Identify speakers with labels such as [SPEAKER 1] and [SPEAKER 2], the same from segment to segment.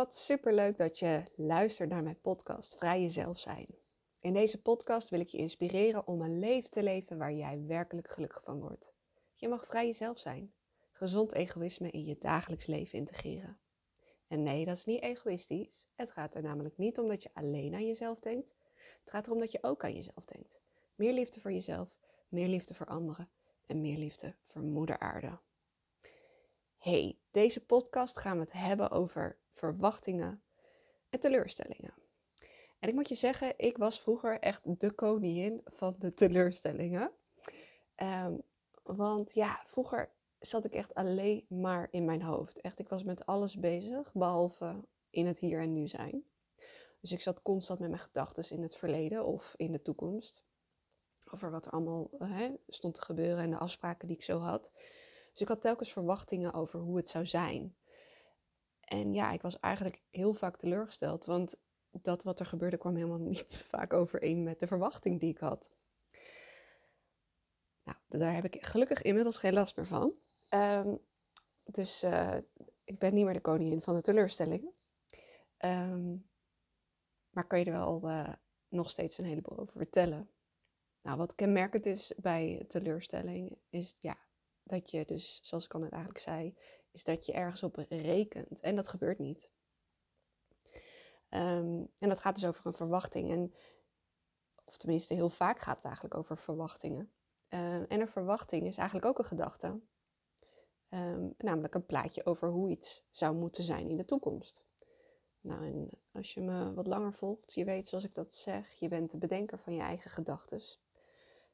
[SPEAKER 1] wat superleuk dat je luistert naar mijn podcast Vrij Jezelf Zijn. In deze podcast wil ik je inspireren om een leven te leven waar jij werkelijk gelukkig van wordt. Je mag vrij jezelf zijn. Gezond egoïsme in je dagelijks leven integreren. En nee, dat is niet egoïstisch. Het gaat er namelijk niet om dat je alleen aan jezelf denkt. Het gaat erom dat je ook aan jezelf denkt. Meer liefde voor jezelf, meer liefde voor anderen en meer liefde voor moeder aarde. Hey, deze podcast gaan we het hebben over verwachtingen en teleurstellingen. En ik moet je zeggen, ik was vroeger echt de koningin van de teleurstellingen. Ehm, want ja, vroeger zat ik echt alleen maar in mijn hoofd. Echt, ik was met alles bezig, behalve in het hier en nu zijn. Dus ik zat constant met mijn gedachten in het verleden of in de toekomst. Over wat er allemaal stond te gebeuren en de afspraken die ik zo had. Dus ik had telkens verwachtingen over hoe het zou zijn. En ja, ik was eigenlijk heel vaak teleurgesteld, want dat wat er gebeurde kwam helemaal niet vaak overeen met de verwachting die ik had. Nou, daar heb ik gelukkig inmiddels geen last meer van. Um, dus uh, ik ben niet meer de koningin van de teleurstellingen. Um, maar kan je er wel uh, nog steeds een heleboel over vertellen. Nou, wat kenmerkend is bij teleurstelling, is ja, dat je dus, zoals ik al net eigenlijk zei, is dat je ergens op rekent. En dat gebeurt niet. Um, en dat gaat dus over een verwachting. En, of tenminste, heel vaak gaat het eigenlijk over verwachtingen. Uh, en een verwachting is eigenlijk ook een gedachte. Um, namelijk een plaatje over hoe iets zou moeten zijn in de toekomst. Nou, en als je me wat langer volgt, je weet zoals ik dat zeg, je bent de bedenker van je eigen gedachten.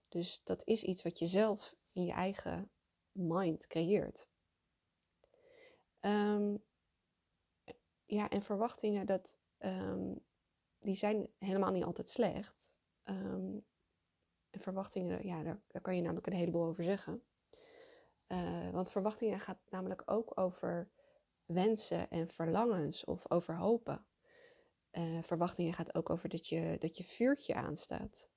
[SPEAKER 1] Dus dat is iets wat je zelf in je eigen mind creëert. Um, ja, en verwachtingen, dat, um, die zijn helemaal niet altijd slecht. En verwachtingen, ja, daar, kan je namelijk een heleboel over zeggen. Uh, want verwachtingen gaat namelijk ook over wensen en verlangens of over hopen. Uh, verwachtingen gaat ook over dat je, dat je vuurtje aanstaat.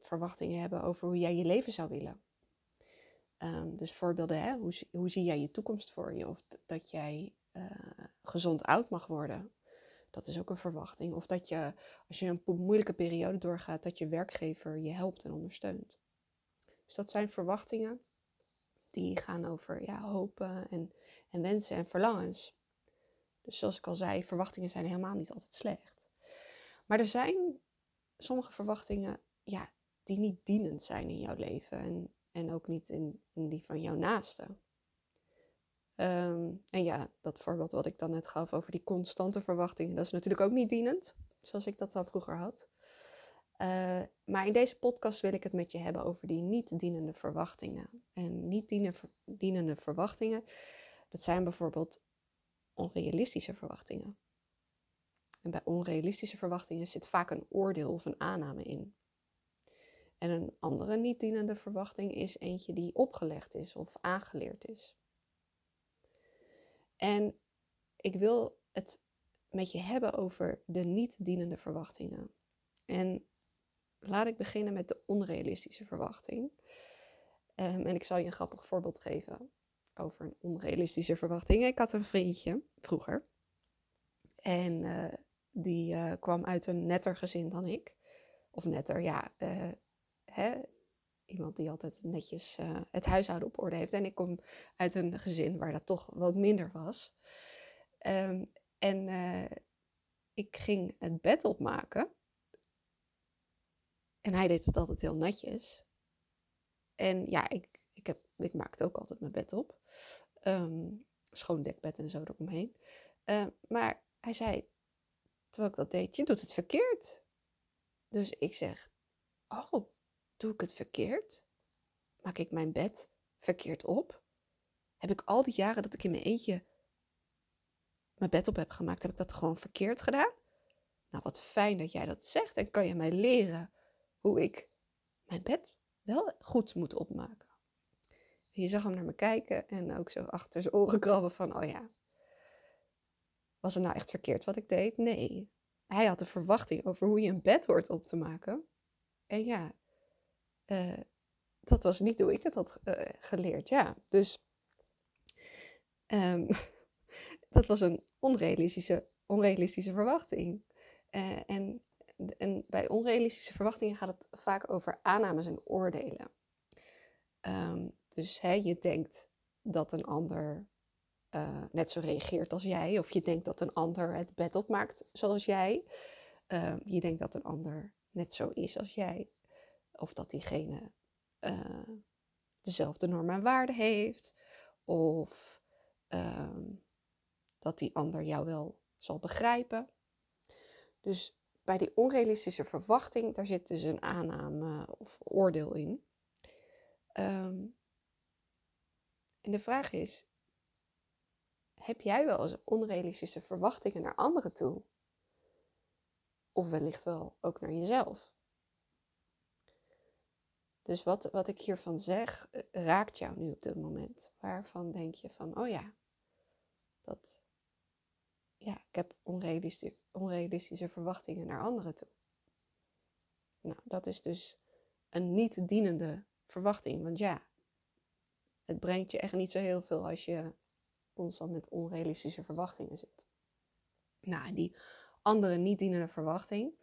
[SPEAKER 1] Verwachtingen hebben over hoe jij je leven zou willen. Um, dus voorbeelden, hè? Hoe, hoe zie jij je toekomst voor je? Of dat jij uh, gezond oud mag worden. Dat is ook een verwachting. Of dat je, als je een moeilijke periode doorgaat, dat je werkgever je helpt en ondersteunt. Dus dat zijn verwachtingen die gaan over ja, hopen en, en wensen en verlangens. Dus zoals ik al zei, verwachtingen zijn helemaal niet altijd slecht. Maar er zijn sommige verwachtingen ja, die niet dienend zijn in jouw leven. En en ook niet in, die van jouw naaste. Um, en ja, dat voorbeeld wat ik dan net gaf over die constante verwachtingen, dat is natuurlijk ook niet dienend, zoals ik dat dan vroeger had. Uh, maar in deze podcast wil ik het met je hebben over die niet dienende verwachtingen. En niet dienende verwachtingen, dat zijn bijvoorbeeld onrealistische verwachtingen. En bij onrealistische verwachtingen zit vaak een oordeel of een aanname in. En een andere niet dienende verwachting is eentje die opgelegd is of aangeleerd is. En ik wil het met je hebben over de niet dienende verwachtingen. En laat ik beginnen met de onrealistische verwachting. Um, en ik zal je een grappig voorbeeld geven over een onrealistische verwachting. Ik had een vriendje vroeger. En uh, die uh, kwam uit een netter gezin dan ik. Of netter, ja. Uh, hè, iemand die altijd netjes uh, het huishouden op orde heeft. En ik kom uit een gezin waar dat toch wat minder was. Um, en uh, ik ging het bed opmaken. En hij deed het altijd heel netjes. En ja, ik, ik, heb, ik maakte ook altijd mijn bed op. Um, schoon dekbed en zo eromheen. Uh, maar hij zei, terwijl ik dat deed, je doet het verkeerd. Dus ik zeg, oh, Doe ik het verkeerd? Maak ik mijn bed verkeerd op? Heb ik al die jaren dat ik in mijn eentje mijn bed op heb gemaakt, heb ik dat gewoon verkeerd gedaan? Nou, wat fijn dat jij dat zegt en kan je mij leren hoe ik mijn bed wel goed moet opmaken. Je zag hem naar me kijken en ook zo achter zijn oren krabben van, oh ja, was het nou echt verkeerd wat ik deed? Nee. Hij had een verwachting over hoe je een bed hoort op te maken. En ja, uh, dat was niet hoe ik het had uh, geleerd. Ja, dus um, dat was een onrealistische, onrealistische verwachting. Uh, en, en bij onrealistische verwachtingen gaat het vaak over aannames en oordelen. Um, dus hè, je denkt dat een ander net zo reageert als jij, of je denkt dat een ander het bed opmaakt zoals jij. Uh, je denkt dat een ander net zo is als jij, of dat diegene uh, dezelfde normen en waarden heeft, of um, dat die ander jou wel zal begrijpen. Dus bij die onrealistische verwachting, daar zit dus een aanname of oordeel in. Um, en de vraag is, heb jij wel eens onrealistische verwachtingen naar anderen toe? Of wellicht wel ook naar jezelf? Dus wat, wat ik hiervan zeg, eh, raakt jou nu op dit moment. Waarvan denk je van, oh ja, dat, ja, ik heb onrealistische, onrealistische verwachtingen naar anderen toe. Nou, dat is dus een niet dienende verwachting. Want ja, het brengt je echt niet zo heel veel als je constant met onrealistische verwachtingen zit. Nou, die andere niet dienende verwachting,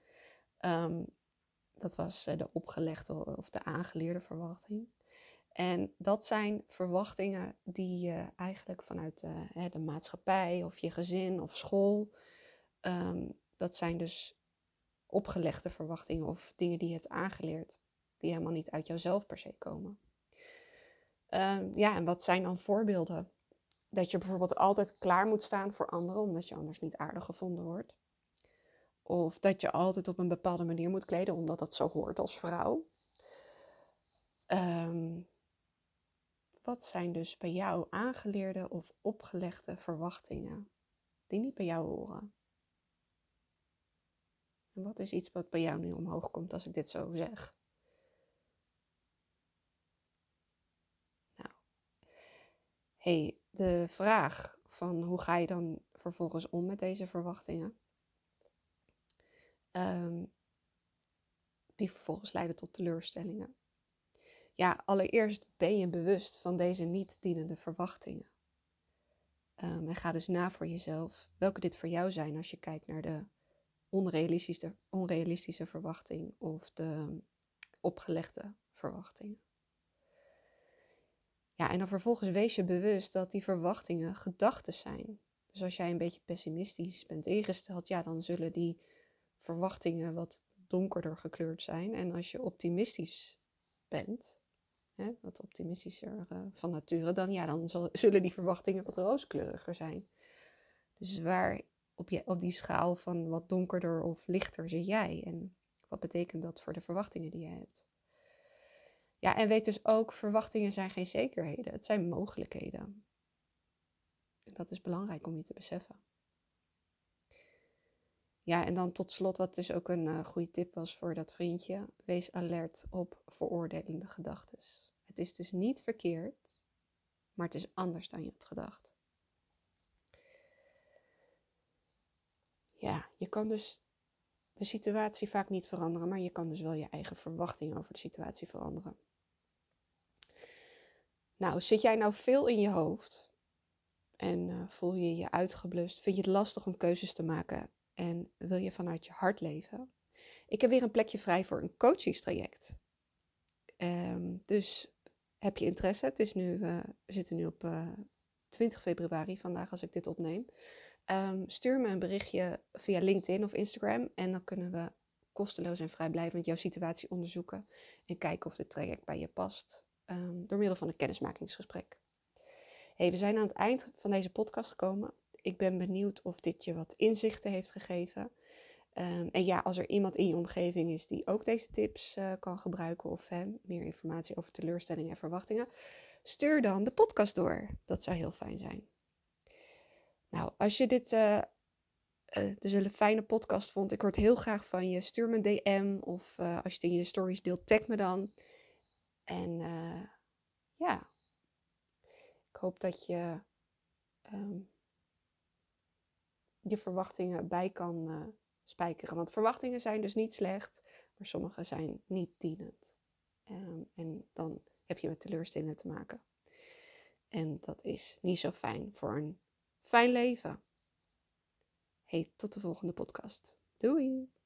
[SPEAKER 1] um, dat was eh, de opgelegde of de aangeleerde verwachting. En dat zijn verwachtingen die je eigenlijk vanuit de, de maatschappij of je gezin of school, um, dat zijn dus opgelegde verwachtingen of dingen die je hebt aangeleerd, die helemaal niet uit jouzelf per se komen. Um, ja, en wat zijn dan voorbeelden? Dat je bijvoorbeeld altijd klaar moet staan voor anderen, omdat je anders niet aardig gevonden wordt. Of dat je altijd op een bepaalde manier moet kleden, omdat dat zo hoort als vrouw. Um, wat zijn dus bij jou aangeleerde of opgelegde verwachtingen die niet bij jou horen? En wat is iets wat bij jou nu omhoog komt als ik dit zo zeg? Nou, hey, de vraag van hoe ga je dan vervolgens om met deze verwachtingen? Um, die vervolgens leiden tot teleurstellingen ja, allereerst ben je bewust van deze niet dienende verwachtingen. Um, en ga dus na voor jezelf welke dit voor jou zijn als je kijkt naar de onrealistische, onrealistische verwachting of de opgelegde verwachtingen. Ja, en dan vervolgens wees je bewust dat die verwachtingen gedachten zijn. Dus als jij een beetje pessimistisch bent ingesteld, ja, dan zullen die verwachtingen wat donkerder gekleurd zijn. En als je optimistisch bent, hè, wat optimistischer uh, van nature, dan, ja, dan zullen die verwachtingen wat rooskleuriger zijn. Dus waar op, je, op die schaal van wat donkerder of lichter zit jij? En wat betekent dat voor de verwachtingen die je hebt? Ja, en weet dus ook, verwachtingen zijn geen zekerheden, het zijn mogelijkheden. En dat is belangrijk om je te beseffen. Ja, en dan tot slot, wat dus ook een uh, goede tip was voor dat vriendje, wees alert op veroordelende gedachten. Het is dus niet verkeerd, maar het is anders dan je had gedacht. Ja, je kan dus de situatie vaak niet veranderen, maar je kan dus wel je eigen verwachting over de situatie veranderen. Nou, zit jij nou veel in je hoofd en uh, voel je je uitgeblust? Vind je het lastig om keuzes te maken en wil je vanuit je hart leven? Ik heb weer een plekje vrij voor een coachingstraject. Um, dus heb je interesse? Het is nu, uh, we zitten nu op uh, eh, 20 februari vandaag als ik dit opneem. Um, stuur me een berichtje via LinkedIn of Instagram en dan kunnen we kosteloos en vrijblijvend jouw situatie onderzoeken en kijken of dit traject bij je past um, door middel van een kennismakingsgesprek. Hey, we zijn aan het eind van deze podcast gekomen. Ik ben benieuwd of dit je wat inzichten heeft gegeven. Um, en ja, als er iemand in je omgeving is die ook deze tips uh, kan gebruiken of hè, meer informatie over teleurstellingen en verwachtingen, stuur dan de podcast door. Dat zou heel fijn zijn. Nou, als je dit uh, uh, dus een fijne podcast vond, ik hoor het heel graag van je. Stuur me een DM of als je het in je stories deelt, tag me dan. En ja, ik hoop dat je um, je verwachtingen bij kan spijkeren. Want verwachtingen zijn dus niet slecht, maar sommige zijn niet dienend. Um, en dan heb je met teleurstellingen te maken. En dat is niet zo fijn voor een fijn leven. Hey, tot de volgende podcast. Doei!